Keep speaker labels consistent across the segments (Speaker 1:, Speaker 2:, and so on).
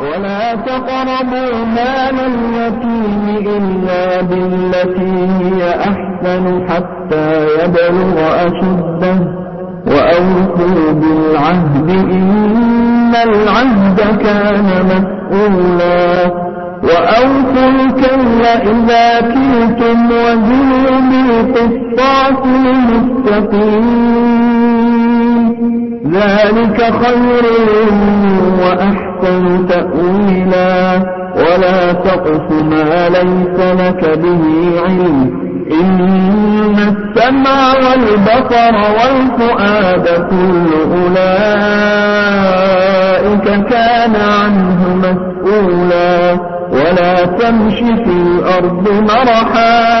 Speaker 1: ولا تقربوا مال اليتيم إلا بالتي هي أحسن حتى يبلغ أشده وأوفوا بالعهد إن العهد كان مسؤولا وأوفوا الكيل إذا كلتم وزنوا بالقسطاس المستقيم ذلك خير وأحسن تأويلا. ولا تقف ما ليس لك به علم. إن السمع والبصر والفؤاد كل أولئك كان عنه مسؤولا. ولا تمش في الأرض مرحا.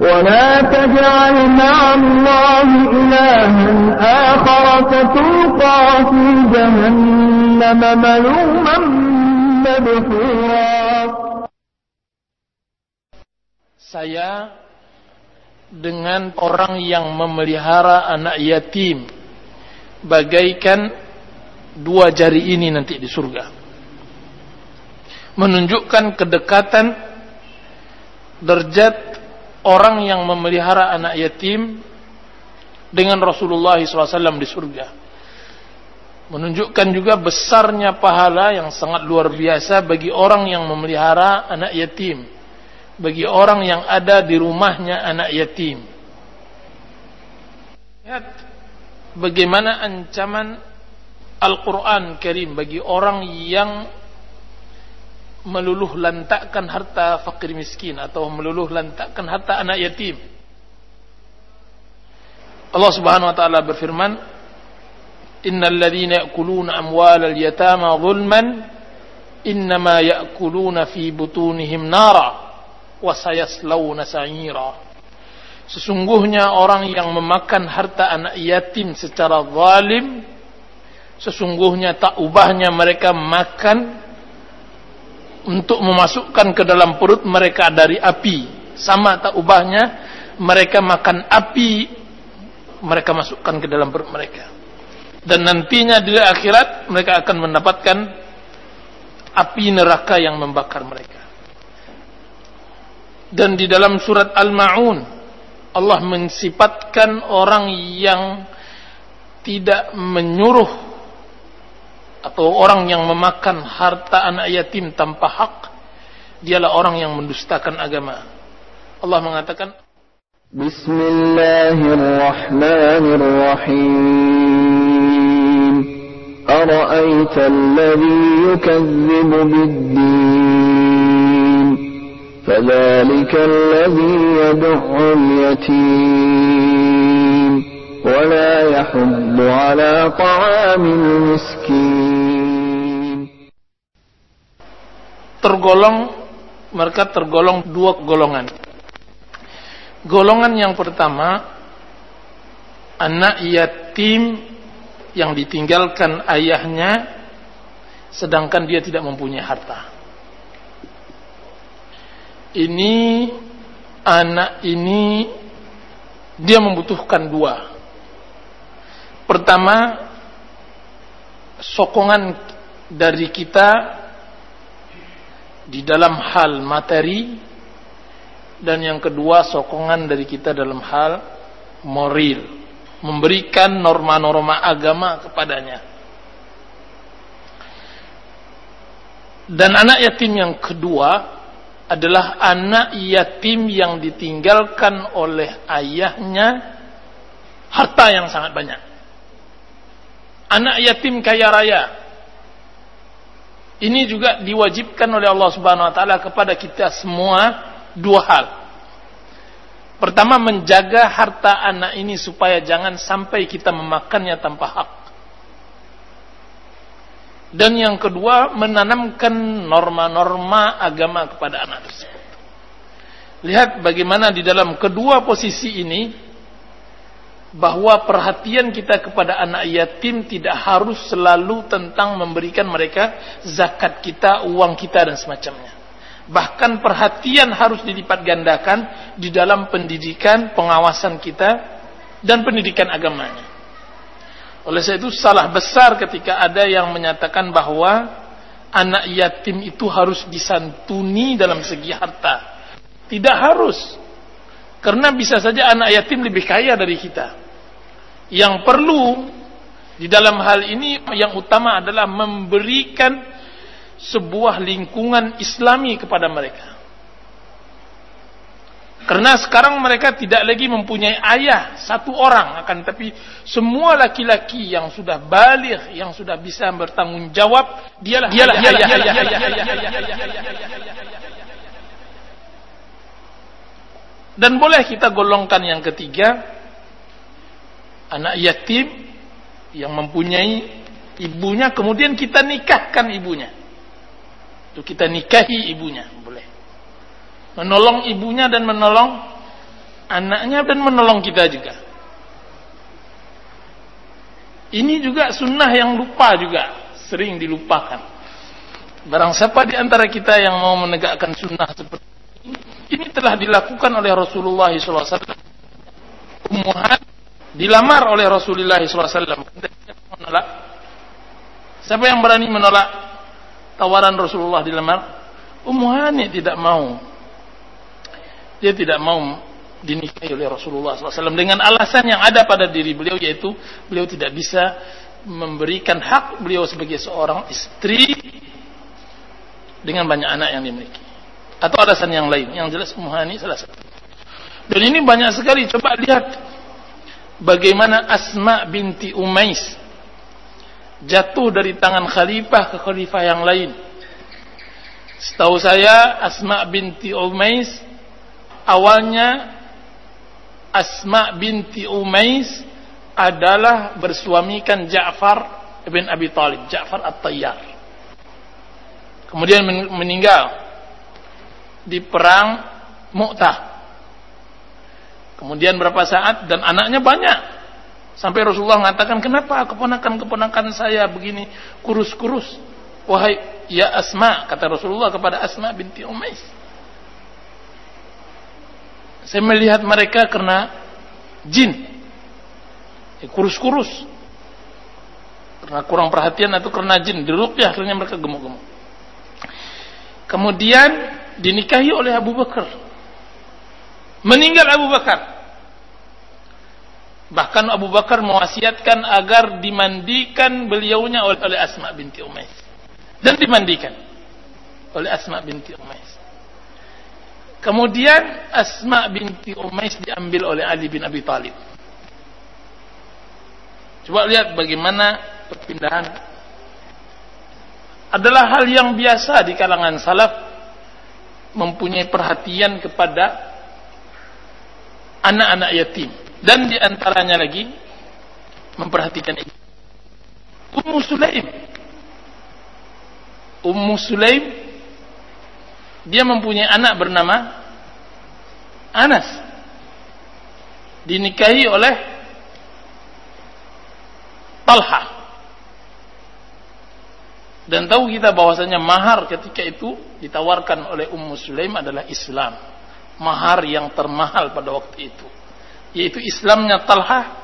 Speaker 1: ولا تجعل مع الله إلها آخر فتلقى في جهنم ملوما مدحورا
Speaker 2: Saya dengan orang yang memelihara anak yatim bagaikan dua jari ini nanti di surga. Menunjukkan kedekatan derajat orang yang memelihara anak yatim dengan Rasulullah SAW di surga. Menunjukkan juga besarnya pahala yang sangat luar biasa bagi orang yang memelihara anak yatim. Bagi orang yang ada di rumahnya anak yatim. Lihat bagaimana ancaman Al-Quran Karim bagi orang yang meluluh lantakkan harta fakir miskin atau meluluh lantakkan harta anak yatim. Allah Subhanahu wa taala berfirman, "Innal ladzina ya'kuluna amwalal yatama zulman innama ya'kuluna fi butunihim nara wa sayaslawna sa'ira." Sesungguhnya orang yang memakan harta anak yatim secara zalim sesungguhnya tak ubahnya mereka makan untuk memasukkan ke dalam perut mereka dari api. Sama tak ubahnya mereka makan api mereka masukkan ke dalam perut mereka. Dan nantinya di akhirat mereka akan mendapatkan api neraka yang membakar mereka. Dan di dalam surat Al-Ma'un Allah mensifatkan orang yang tidak menyuruh atau orang yang memakan harta anak yatim tanpa hak dialah orang yang mendustakan agama. Allah mengatakan
Speaker 1: Bismillahirrahmanirrahim. Ara'aita alladhi yukazzibu bid-din? Fadhalika alladhi yadu'u al-yatim ولا يحض على طعام المسكين
Speaker 2: tergolong mereka tergolong dua golongan golongan yang pertama anak yatim yang ditinggalkan ayahnya sedangkan dia tidak mempunyai harta ini anak ini dia membutuhkan dua Pertama, sokongan dari kita di dalam hal materi dan yang kedua sokongan dari kita dalam hal moral, memberikan norma-norma agama kepadanya. Dan anak yatim yang kedua adalah anak yatim yang ditinggalkan oleh ayahnya harta yang sangat banyak anak yatim kaya raya. Ini juga diwajibkan oleh Allah Subhanahu wa taala kepada kita semua dua hal. Pertama menjaga harta anak ini supaya jangan sampai kita memakannya tanpa hak. Dan yang kedua menanamkan norma-norma agama kepada anak tersebut. Lihat bagaimana di dalam kedua posisi ini bahwa perhatian kita kepada anak yatim tidak harus selalu tentang memberikan mereka zakat kita, uang kita dan semacamnya. Bahkan perhatian harus dilipat gandakan di dalam pendidikan, pengawasan kita dan pendidikan agamanya. Oleh sebab itu salah besar ketika ada yang menyatakan bahwa anak yatim itu harus disantuni dalam segi harta. Tidak harus. Karena bisa saja anak yatim lebih kaya dari kita. Yang perlu di dalam hal ini yang utama adalah memberikan sebuah lingkungan islami kepada mereka. Karena sekarang mereka tidak lagi mempunyai ayah satu orang akan tapi semua laki-laki yang sudah balik yang sudah bisa bertanggung jawab dialah dialah dialah Dan boleh kita golongkan yang ketiga anak yatim yang mempunyai ibunya kemudian kita nikahkan ibunya. Itu kita nikahi ibunya, boleh. Menolong ibunya dan menolong anaknya dan menolong kita juga. Ini juga sunnah yang lupa juga, sering dilupakan. Barang siapa di antara kita yang mau menegakkan sunnah seperti ini telah dilakukan oleh Rasulullah SAW. Ummuhan dilamar oleh Rasulullah SAW. Menolak. Siapa yang berani menolak tawaran Rasulullah dilamar? Ummuhani tidak mau. Dia tidak mau dinikahi oleh Rasulullah SAW dengan alasan yang ada pada diri beliau yaitu beliau tidak bisa memberikan hak beliau sebagai seorang istri dengan banyak anak yang dimiliki atau alasan yang lain. Yang jelas Muhani salah satu. Dan ini banyak sekali. Coba lihat bagaimana Asma binti Umais jatuh dari tangan khalifah ke khalifah yang lain. Setahu saya Asma binti Umais awalnya Asma binti Umais adalah bersuamikan Ja'far bin Abi Talib Ja'far At-Tayyar. Kemudian meninggal di perang Mu'tah. Kemudian berapa saat dan anaknya banyak. Sampai Rasulullah mengatakan, kenapa keponakan-keponakan saya begini kurus-kurus? Wahai ya Asma, kata Rasulullah kepada Asma binti Umais. Saya melihat mereka karena jin. Kurus-kurus. Karena kurang perhatian atau karena jin. ya akhirnya mereka gemuk-gemuk. Kemudian dinikahi oleh Abu Bakar. Meninggal Abu Bakar. Bahkan Abu Bakar mewasiatkan agar dimandikan beliaunya oleh, Asma binti Umais. Dan dimandikan oleh Asma binti Umais. Kemudian Asma binti Umais diambil oleh Ali bin Abi Talib. Coba lihat bagaimana perpindahan adalah hal yang biasa di kalangan salaf mempunyai perhatian kepada anak-anak yatim. Dan di antaranya lagi memperhatikan ibu. Ummu Sulaim. Ummu Sulaim dia mempunyai anak bernama Anas. Dinikahi oleh Talha dan tahu kita bahwasanya mahar ketika itu ditawarkan oleh Ummu Sulaim adalah Islam. Mahar yang termahal pada waktu itu. Yaitu Islamnya Talha.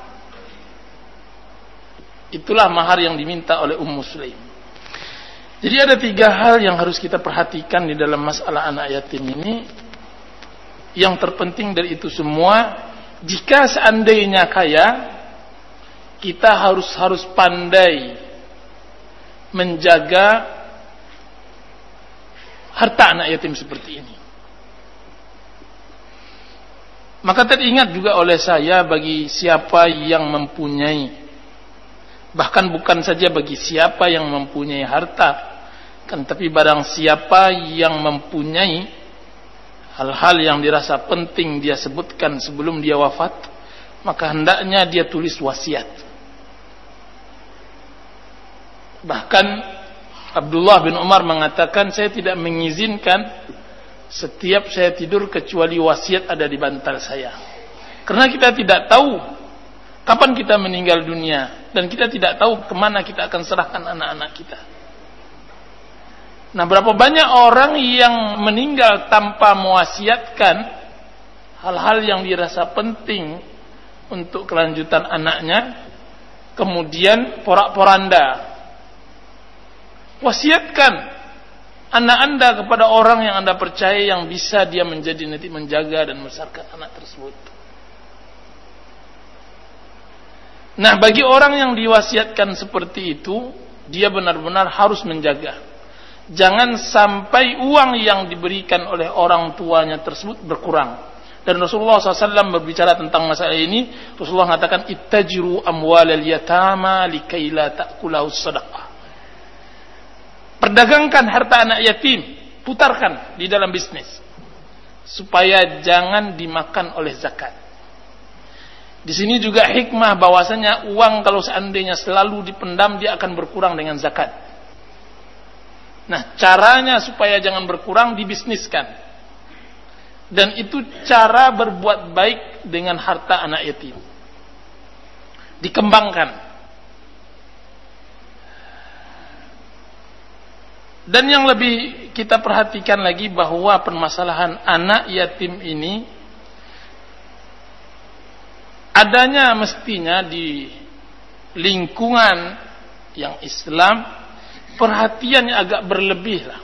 Speaker 2: Itulah mahar yang diminta oleh Ummu Sulaim. Jadi ada tiga hal yang harus kita perhatikan di dalam masalah anak yatim ini. Yang terpenting dari itu semua, jika seandainya kaya, kita harus harus pandai menjaga harta anak yatim seperti ini. Maka teringat juga oleh saya bagi siapa yang mempunyai bahkan bukan saja bagi siapa yang mempunyai harta kan tapi barang siapa yang mempunyai hal-hal yang dirasa penting dia sebutkan sebelum dia wafat maka hendaknya dia tulis wasiat Bahkan Abdullah bin Umar mengatakan saya tidak mengizinkan setiap saya tidur kecuali wasiat ada di bantal saya. Karena kita tidak tahu kapan kita meninggal dunia dan kita tidak tahu ke mana kita akan serahkan anak-anak kita. Nah, berapa banyak orang yang meninggal tanpa mewasiatkan hal-hal yang dirasa penting untuk kelanjutan anaknya, kemudian porak-poranda. Wasiatkan anak anda kepada orang yang anda percaya yang bisa dia menjadi nanti menjaga dan membesarkan anak tersebut. Nah, bagi orang yang diwasiatkan seperti itu, dia benar-benar harus menjaga. Jangan sampai uang yang diberikan oleh orang tuanya tersebut berkurang. Dan Rasulullah SAW berbicara tentang masalah ini. Rasulullah mengatakan, Ittajiru amwal al-yatama likaila ta'kulahu sadaqah. Perdagangkan harta anak yatim, putarkan di dalam bisnis supaya jangan dimakan oleh zakat. Di sini juga hikmah bahwasanya uang kalau seandainya selalu dipendam dia akan berkurang dengan zakat. Nah, caranya supaya jangan berkurang dibisniskan. Dan itu cara berbuat baik dengan harta anak yatim. Dikembangkan. Dan yang lebih kita perhatikan lagi bahwa permasalahan anak yatim ini adanya mestinya di lingkungan yang Islam perhatiannya agak berlebih lah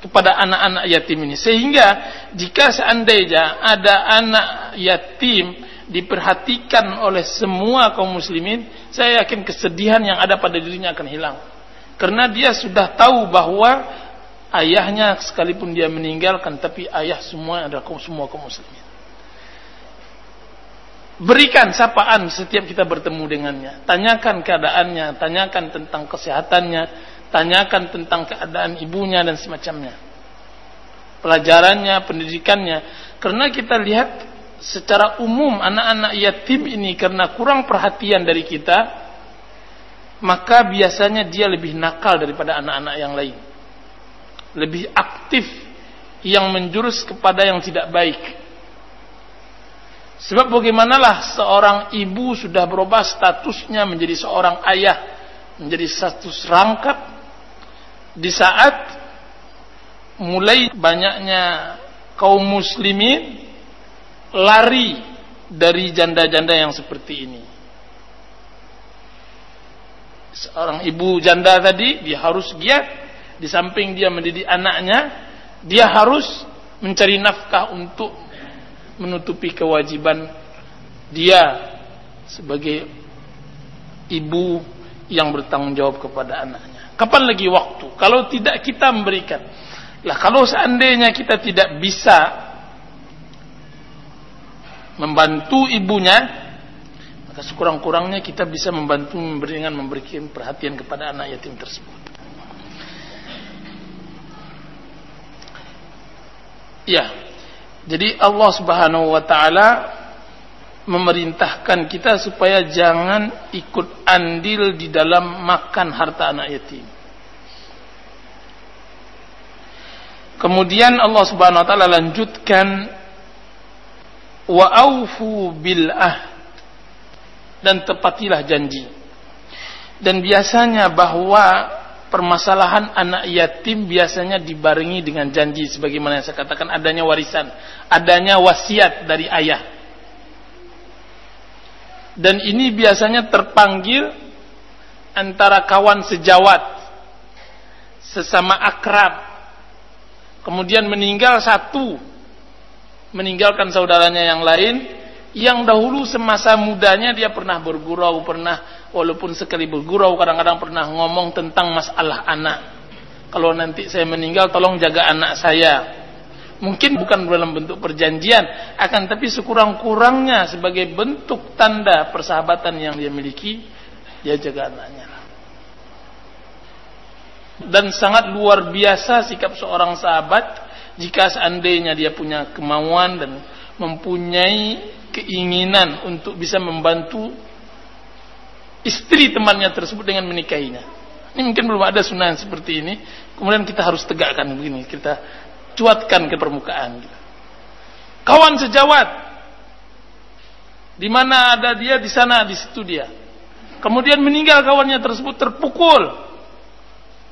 Speaker 2: kepada anak-anak yatim ini. Sehingga jika seandainya ada anak yatim diperhatikan oleh semua kaum muslimin saya yakin kesedihan yang ada pada dirinya akan hilang karena dia sudah tahu bahwa ayahnya sekalipun dia meninggalkan tapi ayah semua adalah kaum semua kaum muslimin. Berikan sapaan setiap kita bertemu dengannya. Tanyakan keadaannya, tanyakan tentang kesehatannya, tanyakan tentang keadaan ibunya dan semacamnya. Pelajarannya, pendidikannya. Karena kita lihat secara umum anak-anak yatim ini karena kurang perhatian dari kita, maka biasanya dia lebih nakal daripada anak-anak yang lain. Lebih aktif yang menjurus kepada yang tidak baik. Sebab bagaimanalah seorang ibu sudah berubah statusnya menjadi seorang ayah, menjadi status rangkap di saat mulai banyaknya kaum muslimin lari dari janda-janda yang seperti ini seorang ibu janda tadi dia harus giat. Di samping dia mendidik anaknya dia harus mencari nafkah untuk menutupi kewajiban dia sebagai ibu yang bertanggung jawab kepada anaknya. Kapan lagi waktu? Kalau tidak kita memberikan. Lah kalau seandainya kita tidak bisa membantu ibunya maka sekurang-kurangnya kita bisa membantu dengan memberikan perhatian kepada anak yatim tersebut. Ya. Jadi Allah Subhanahu wa taala memerintahkan kita supaya jangan ikut andil di dalam makan harta anak yatim. Kemudian Allah Subhanahu wa taala lanjutkan wa aufu bil ahd dan tepatilah janji. Dan biasanya bahwa permasalahan anak yatim biasanya dibarengi dengan janji sebagaimana yang saya katakan adanya warisan, adanya wasiat dari ayah. Dan ini biasanya terpanggil antara kawan sejawat, sesama akrab. Kemudian meninggal satu, meninggalkan saudaranya yang lain, yang dahulu semasa mudanya dia pernah bergurau, pernah walaupun sekali bergurau kadang-kadang pernah ngomong tentang masalah anak. Kalau nanti saya meninggal tolong jaga anak saya. Mungkin bukan dalam bentuk perjanjian, akan tapi sekurang-kurangnya sebagai bentuk tanda persahabatan yang dia miliki, dia jaga anaknya. Dan sangat luar biasa sikap seorang sahabat jika seandainya dia punya kemauan dan mempunyai keinginan untuk bisa membantu istri temannya tersebut dengan menikahinya. Ini mungkin belum ada sunnah seperti ini. Kemudian kita harus tegakkan begini. Kita cuatkan ke permukaan. Kawan sejawat, di mana ada dia di sana di situ dia. Kemudian meninggal kawannya tersebut terpukul.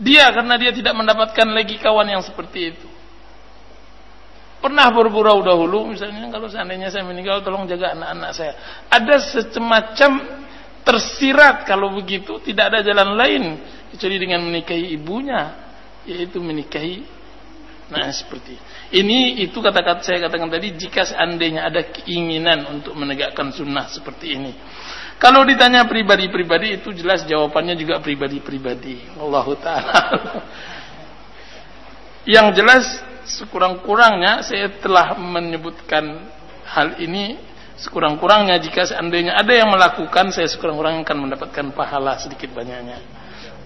Speaker 2: Dia karena dia tidak mendapatkan lagi kawan yang seperti itu. Pernah bergurau dahulu, misalnya kalau seandainya saya meninggal, tolong jaga anak-anak saya. Ada semacam tersirat kalau begitu, tidak ada jalan lain kecuali dengan menikahi ibunya, yaitu menikahi. Nah seperti ini itu kata-kata saya katakan tadi jika seandainya ada keinginan untuk menegakkan sunnah seperti ini. Kalau ditanya pribadi-pribadi itu jelas jawabannya juga pribadi-pribadi. Allah taala. Yang jelas sekurang-kurangnya saya telah menyebutkan hal ini sekurang-kurangnya jika seandainya ada yang melakukan saya sekurang-kurangnya akan mendapatkan pahala sedikit banyaknya.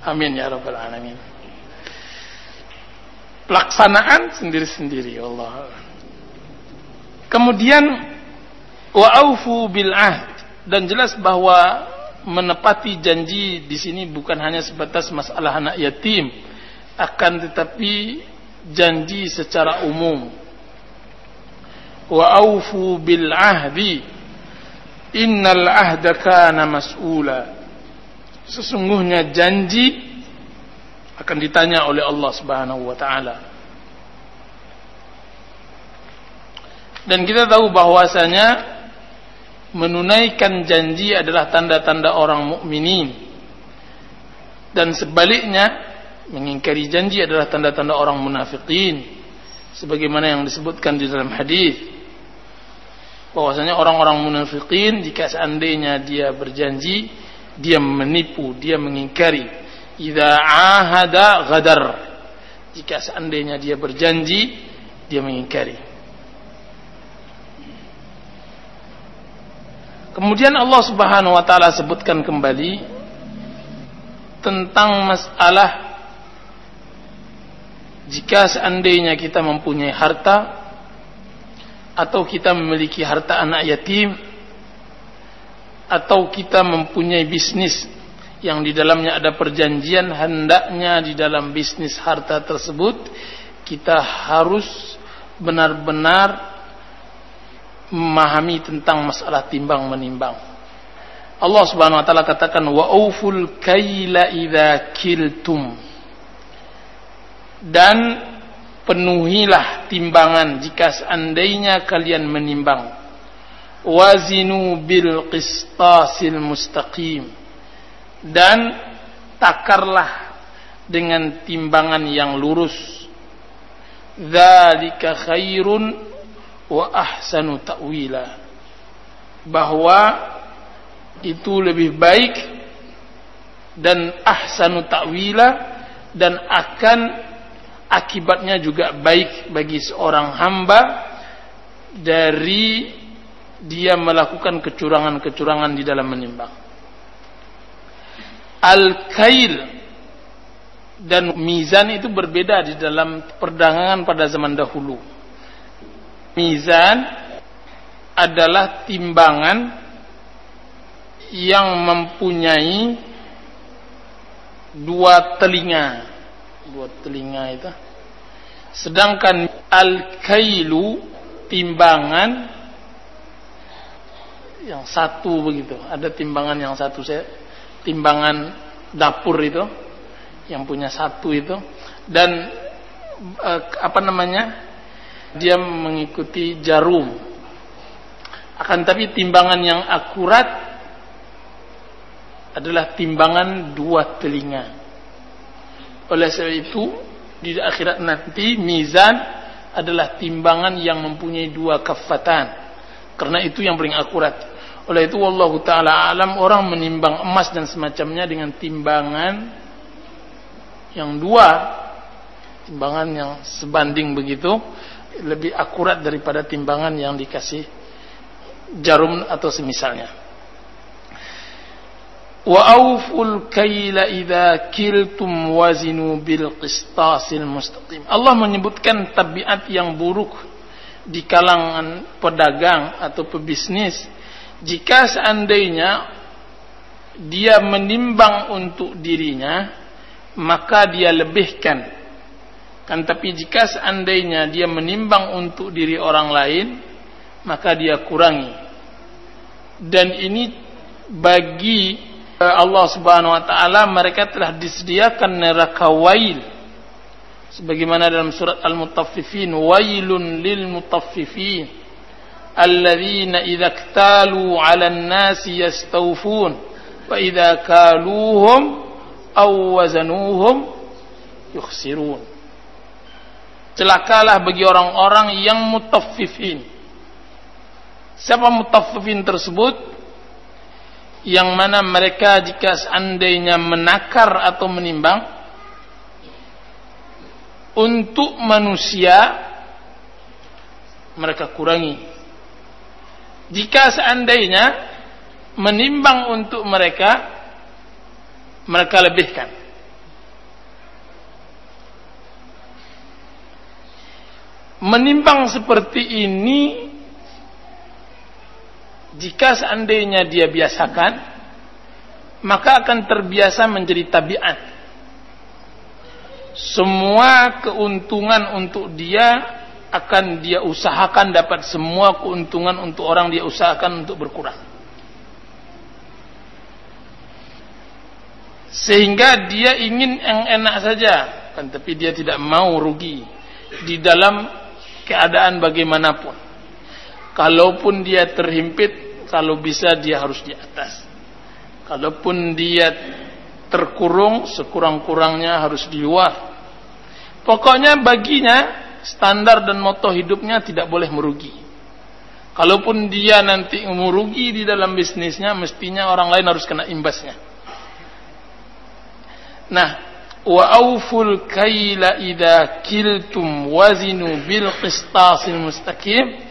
Speaker 2: Amin ya rabbal alamin. Pelaksanaan sendiri-sendiri Allah. Kemudian wa'aufu bil ahd. Dan jelas bahwa menepati janji di sini bukan hanya sebatas masalah anak yatim. Akan tetapi janji secara umum. Wa aufu bil ahdi innal ahda kana mas'ula. Sesungguhnya janji akan ditanya oleh Allah Subhanahu wa taala. Dan kita tahu bahwasanya menunaikan janji adalah tanda-tanda orang mukminin. Dan sebaliknya mengingkari janji adalah tanda-tanda orang munafikin. Sebagaimana yang disebutkan di dalam hadis. Bahwasanya orang-orang munafikin jika seandainya dia berjanji dia menipu dia mengingkari. Idza ahada ghadar. Jika seandainya dia berjanji dia mengingkari. Kemudian Allah Subhanahu wa taala sebutkan kembali tentang masalah jika seandainya kita mempunyai harta atau kita memiliki harta anak yatim atau kita mempunyai bisnis yang di dalamnya ada perjanjian hendaknya di dalam bisnis harta tersebut kita harus benar-benar memahami tentang masalah timbang menimbang. Allah Subhanahu wa taala katakan wa auful kaila idza kiltum dan penuhilah timbangan jika seandainya kalian menimbang. Wazinu bil qistasil mustaqim. Dan takarlah dengan timbangan yang lurus. Dzalika khairun wa ahsanu ta'wila. Bahwa itu lebih baik dan ahsanu ta'wila dan akan akibatnya juga baik bagi seorang hamba dari dia melakukan kecurangan-kecurangan di dalam menimbang. Al-kail dan mizan itu berbeda di dalam perdagangan pada zaman dahulu. Mizan adalah timbangan yang mempunyai dua telinga buat telinga itu. Sedangkan al-kailu timbangan yang satu begitu. Ada timbangan yang satu saya timbangan dapur itu yang punya satu itu dan eh, apa namanya? dia mengikuti jarum. Akan tapi timbangan yang akurat adalah timbangan dua telinga. Oleh sebab itu di akhirat nanti mizan adalah timbangan yang mempunyai dua kafatan. Karena itu yang paling akurat. Oleh itu Allah taala alam orang menimbang emas dan semacamnya dengan timbangan yang dua timbangan yang sebanding begitu lebih akurat daripada timbangan yang dikasih jarum atau semisalnya wa auful kaila idza kiltum wazinu bil. Allah menyebutkan tabiat yang buruk di kalangan pedagang atau pebisnis jika seandainya dia menimbang untuk dirinya maka dia lebihkan Kan tapi jika seandainya dia menimbang untuk diri orang lain, maka dia kurangi. Dan ini bagi Allah Subhanahu wa taala mereka telah disediakan neraka wail. Sebagaimana dalam surat Al-Mutaffifin, wailun lil mutaffifin alladzina idza iktalu 'alan nasi yastawfun wa idza kaluhum aw wazanuhum yukhsirun celakalah bagi orang-orang yang mutaffifin. Siapa mutaffifin tersebut? Yang mana mereka jika seandainya menakar atau menimbang untuk manusia mereka kurangi. Jika seandainya menimbang untuk mereka mereka lebihkan. menimbang seperti ini jika seandainya dia biasakan maka akan terbiasa menjadi tabiat semua keuntungan untuk dia akan dia usahakan dapat semua keuntungan untuk orang dia usahakan untuk berkurang sehingga dia ingin yang enak saja kan tapi dia tidak mau rugi di dalam keadaan bagaimanapun. Kalaupun dia terhimpit, kalau bisa dia harus di atas. Kalaupun dia terkurung, sekurang-kurangnya harus di luar. Pokoknya baginya standar dan moto hidupnya tidak boleh merugi. Kalaupun dia nanti merugi di dalam bisnisnya, mestinya orang lain harus kena imbasnya. Nah, wa auful kaila idza kiltum wazinu bil qistasil mustaqim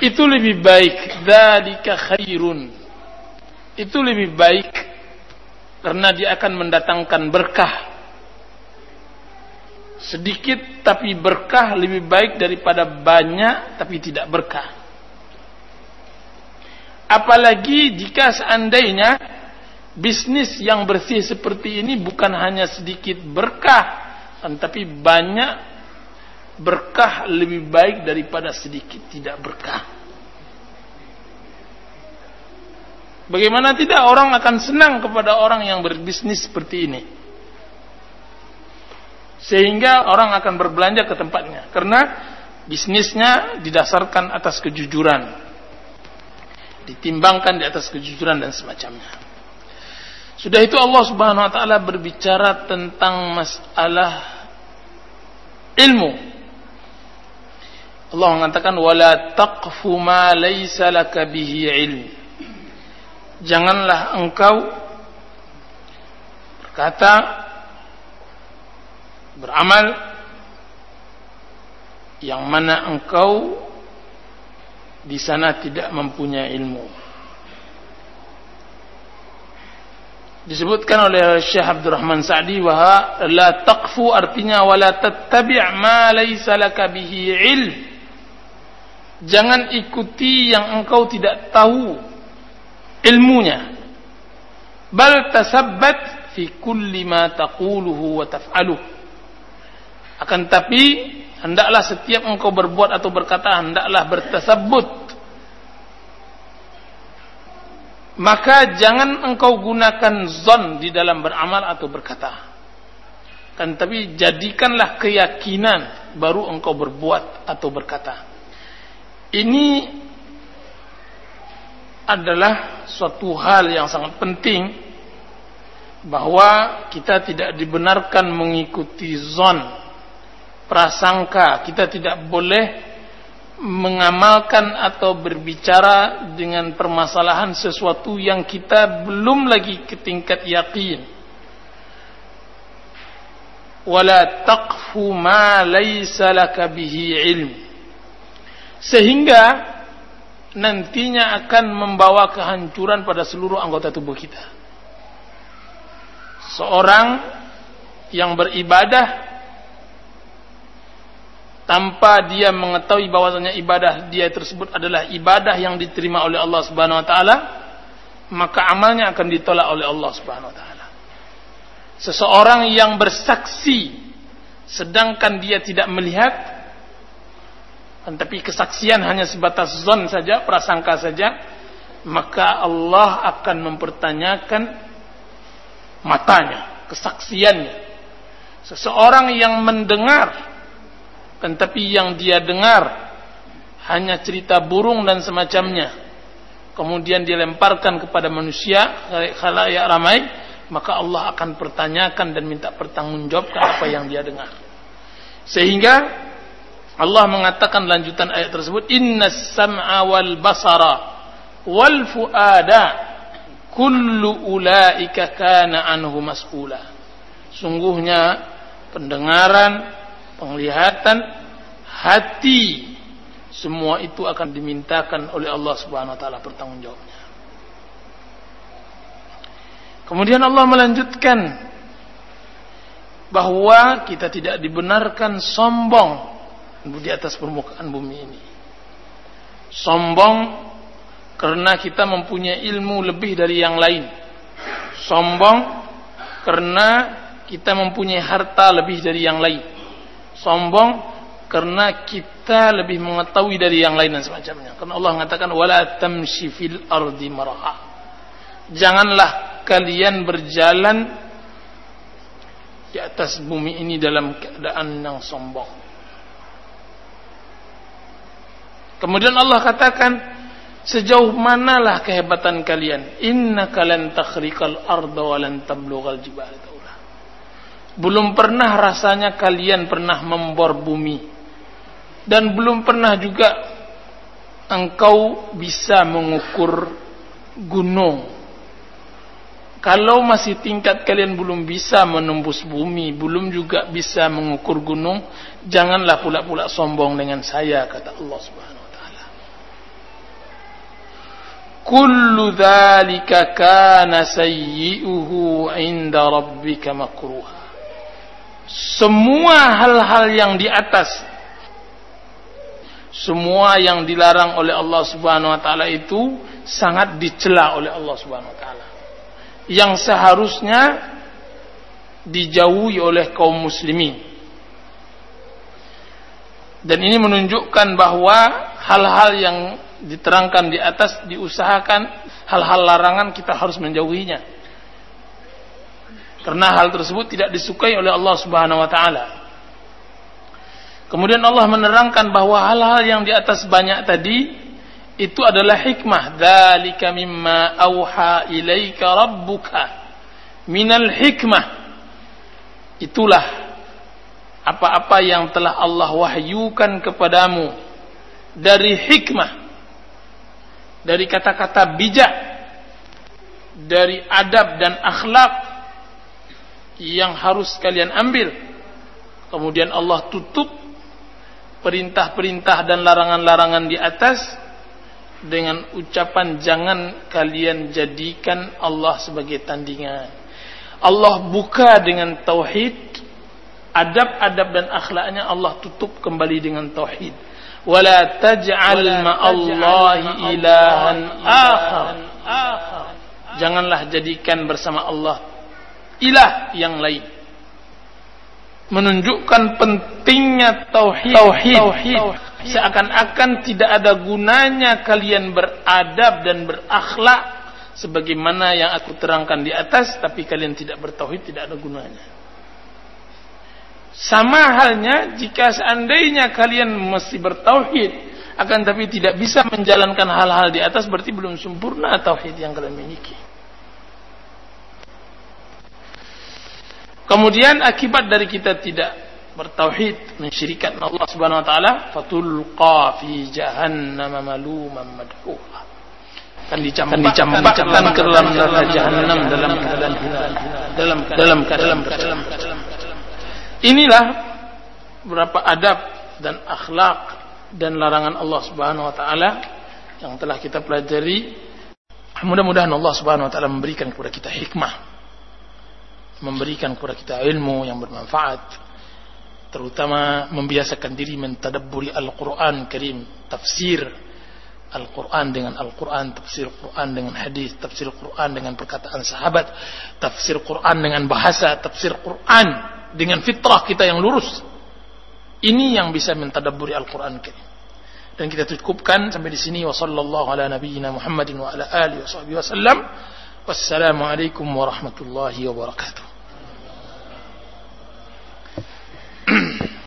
Speaker 2: itu lebih baik. Dzalika khairun. Itu lebih baik karena dia akan mendatangkan berkah. Sedikit tapi berkah lebih baik daripada banyak tapi tidak berkah. Apalagi jika seandainya bisnis yang bersih seperti ini bukan hanya sedikit berkah, tetapi banyak berkah lebih baik daripada sedikit tidak berkah. Bagaimana tidak orang akan senang kepada orang yang berbisnis seperti ini? Sehingga orang akan berbelanja ke tempatnya karena bisnisnya didasarkan atas kejujuran. Ditimbangkan di atas kejujuran dan semacamnya. Sudah itu Allah Subhanahu wa taala berbicara tentang masalah ilmu. Allah mengatakan wala taqfu ma laka bihi ilm. Janganlah engkau berkata beramal yang mana engkau di sana tidak mempunyai ilmu. disebutkan oleh Syekh Abdul Rahman Sa'di bahwa la taqfu artinya wala tattabi' ma laysa laka bihi ilm. Jangan ikuti yang engkau tidak tahu ilmunya. Bal tasabbat fi kulli ma taquluhu wa taf'aluh. Akan tapi hendaklah setiap engkau berbuat atau berkata hendaklah bertasabbut maka jangan engkau gunakan zon di dalam beramal atau berkata. Kan tapi jadikanlah keyakinan baru engkau berbuat atau berkata. Ini adalah suatu hal yang sangat penting bahwa kita tidak dibenarkan mengikuti zon prasangka kita tidak boleh mengamalkan atau berbicara dengan permasalahan sesuatu yang kita belum lagi ke tingkat yakin. Wala taqfu ma laysa laka bihi ilm. Sehingga nantinya akan membawa kehancuran pada seluruh anggota tubuh kita. Seorang yang beribadah tanpa dia mengetahui bahwasanya ibadah dia tersebut adalah ibadah yang diterima oleh Allah Subhanahu wa taala, maka amalnya akan ditolak oleh Allah Subhanahu wa taala. Seseorang yang bersaksi sedangkan dia tidak melihat tetapi kesaksian hanya sebatas zon saja, prasangka saja, maka Allah akan mempertanyakan matanya, kesaksiannya. Seseorang yang mendengar tetapi yang dia dengar hanya cerita burung dan semacamnya. Kemudian dilemparkan kepada manusia, khalayak ramai, maka Allah akan pertanyakan dan minta pertanggungjawabkan apa yang dia dengar. Sehingga Allah mengatakan lanjutan ayat tersebut inna sam'a wal basara wal fuada kullu ulaika kana anhu mas'ula. Sungguhnya pendengaran penglihatan hati semua itu akan dimintakan oleh Allah Subhanahu wa taala pertanggungjawabnya. Kemudian Allah melanjutkan bahwa kita tidak dibenarkan sombong di atas permukaan bumi ini. Sombong karena kita mempunyai ilmu lebih dari yang lain. Sombong karena kita mempunyai harta lebih dari yang lain. Sombong karena kita lebih mengetahui dari yang lain dan semacamnya. Karena Allah mengatakan wala tamshi fil ardi maraha. Janganlah kalian berjalan di atas bumi ini dalam keadaan yang sombong. Kemudian Allah katakan, sejauh manalah kehebatan kalian? Inna kalian takhriqal arda wa lan tablughal jibal Belum pernah rasanya kalian pernah membor bumi. Dan belum pernah juga engkau bisa mengukur gunung. Kalau masih tingkat kalian belum bisa menembus bumi, belum juga bisa mengukur gunung, janganlah pula-pula sombong dengan saya, kata Allah Subhanahu kullu dhalika kana sayyi'uhu 'inda rabbika makruha. Semua hal-hal yang di atas semua yang dilarang oleh Allah Subhanahu wa taala itu sangat dicela oleh Allah Subhanahu wa taala. Yang seharusnya dijauhi oleh kaum muslimin. Dan ini menunjukkan bahwa hal-hal yang diterangkan di atas diusahakan hal-hal larangan kita harus menjauhinya. Karena hal tersebut tidak disukai oleh Allah Subhanahu wa taala. Kemudian Allah menerangkan bahwa hal-hal yang di atas banyak tadi itu adalah hikmah. Dzalika mimma auha ilaika rabbuka minal hikmah. Itulah apa-apa yang telah Allah wahyukan kepadamu dari hikmah dari kata-kata bijak dari adab dan akhlak yang harus kalian ambil. Kemudian Allah tutup perintah-perintah dan larangan-larangan di atas dengan ucapan jangan kalian jadikan Allah sebagai tandingan. Allah buka dengan tauhid adab-adab dan akhlaknya Allah tutup kembali dengan tauhid ولا تجعل مع الله إلها آخر janganlah jadikan bersama Allah ilah yang lain menunjukkan pentingnya tauhid tauhid, tauhid. seakan-akan tidak ada gunanya kalian beradab dan berakhlak sebagaimana yang aku terangkan di atas tapi kalian tidak bertauhid tidak ada gunanya sama halnya jika seandainya kalian mesti bertauhid akan tapi tidak bisa menjalankan hal-hal di atas berarti belum sempurna tauhid yang kalian miliki. Kemudian akibat dari kita tidak bertauhid mensyirikan Allah Subhanahu wa taala fatulqa fi jahannam maluman madhuha akan dicampakkan ke dalam neraka jahanam dalam keadaan dalam dalam keadaan dalam Inilah beberapa adab dan akhlak dan larangan Allah Subhanahu wa taala yang telah kita pelajari. Mudah-mudahan Allah Subhanahu wa taala memberikan kepada kita hikmah. Memberikan kepada kita ilmu yang bermanfaat. Terutama membiasakan diri mentadabburi Al-Qur'an Karim, tafsir Al-Quran dengan Al-Quran, tafsir Quran dengan hadis, tafsir Quran dengan perkataan sahabat, tafsir Quran dengan bahasa, tafsir Quran dengan fitrah kita yang lurus. Ini yang bisa mentadabburi Al-Qur'an Dan kita cukupkan sampai di sini wa sallallahu ala nabiyyina Muhammadin wa ala alihi wa sahbihi wasallam. Wassalamualaikum warahmatullahi wabarakatuh.